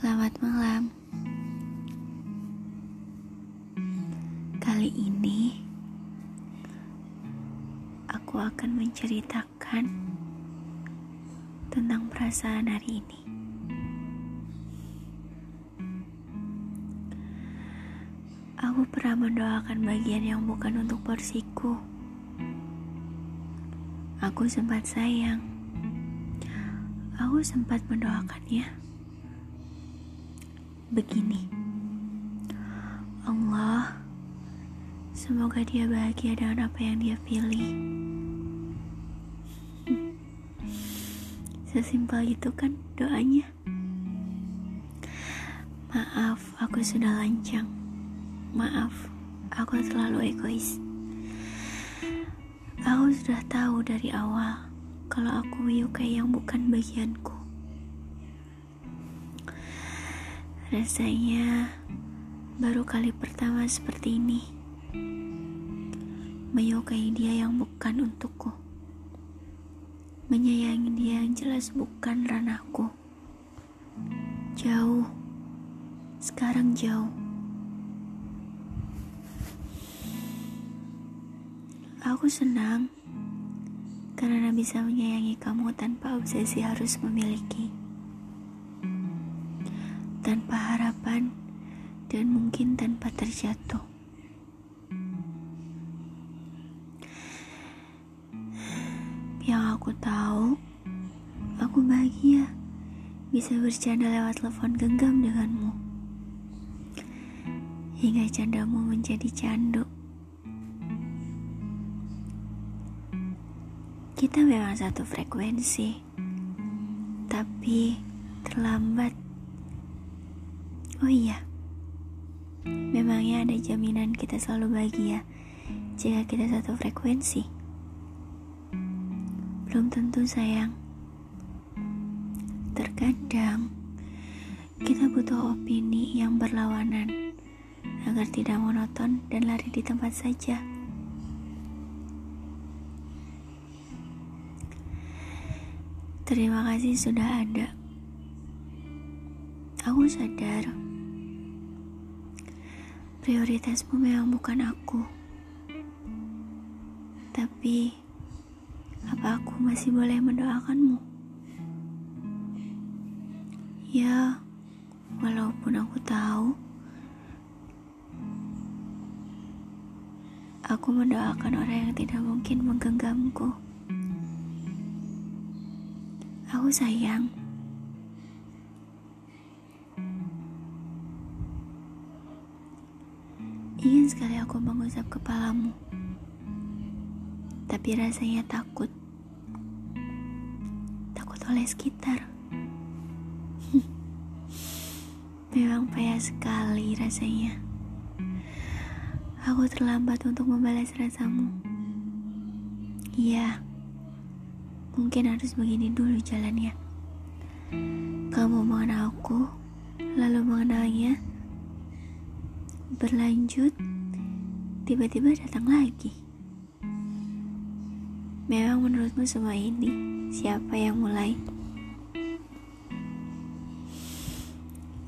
Selamat malam. Kali ini aku akan menceritakan tentang perasaan hari ini. Aku pernah mendoakan bagian yang bukan untuk porsiku. Aku sempat sayang. Aku sempat mendoakannya. Begini. Allah, semoga dia bahagia dengan apa yang dia pilih. Sesimpel itu kan doanya. Maaf, aku sudah lancang. Maaf, aku terlalu egois. Aku sudah tahu dari awal kalau aku menyukai yang bukan bagianku. Rasanya baru kali pertama seperti ini. Menyukai dia yang bukan untukku. Menyayangi dia yang jelas bukan ranahku. Jauh. Sekarang jauh. Aku senang karena bisa menyayangi kamu tanpa obsesi harus memiliki tanpa harapan dan mungkin tanpa terjatuh. Yang aku tahu, aku bahagia bisa bercanda lewat telepon genggam denganmu. Hingga candamu menjadi candu. Kita memang satu frekuensi, tapi terlambat. Oh iya, Memangnya ada jaminan kita selalu bahagia jika kita satu frekuensi? Belum tentu sayang. Terkadang kita butuh opini yang berlawanan agar tidak monoton dan lari di tempat saja. Terima kasih sudah ada. Aku sadar Prioritasmu memang bukan aku. Tapi, apa aku masih boleh mendoakanmu? Ya, walaupun aku tahu, aku mendoakan orang yang tidak mungkin menggenggamku. Aku sayang Ingin sekali aku mengusap kepalamu, tapi rasanya takut. Takut oleh sekitar. Memang payah sekali rasanya. Aku terlambat untuk membalas rasamu. Iya, mungkin harus begini dulu jalannya. Kamu mengenalku, lalu mengenalnya berlanjut, tiba-tiba datang lagi. Memang menurutmu semua ini siapa yang mulai?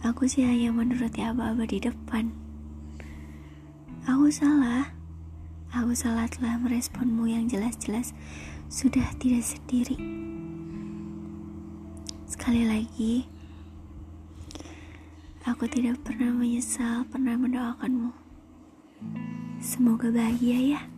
Aku sih hanya menuruti aba-aba di depan. Aku salah. Aku salah telah meresponmu yang jelas-jelas sudah tidak sendiri. Sekali lagi, Aku tidak pernah menyesal pernah mendoakanmu. Semoga bahagia ya.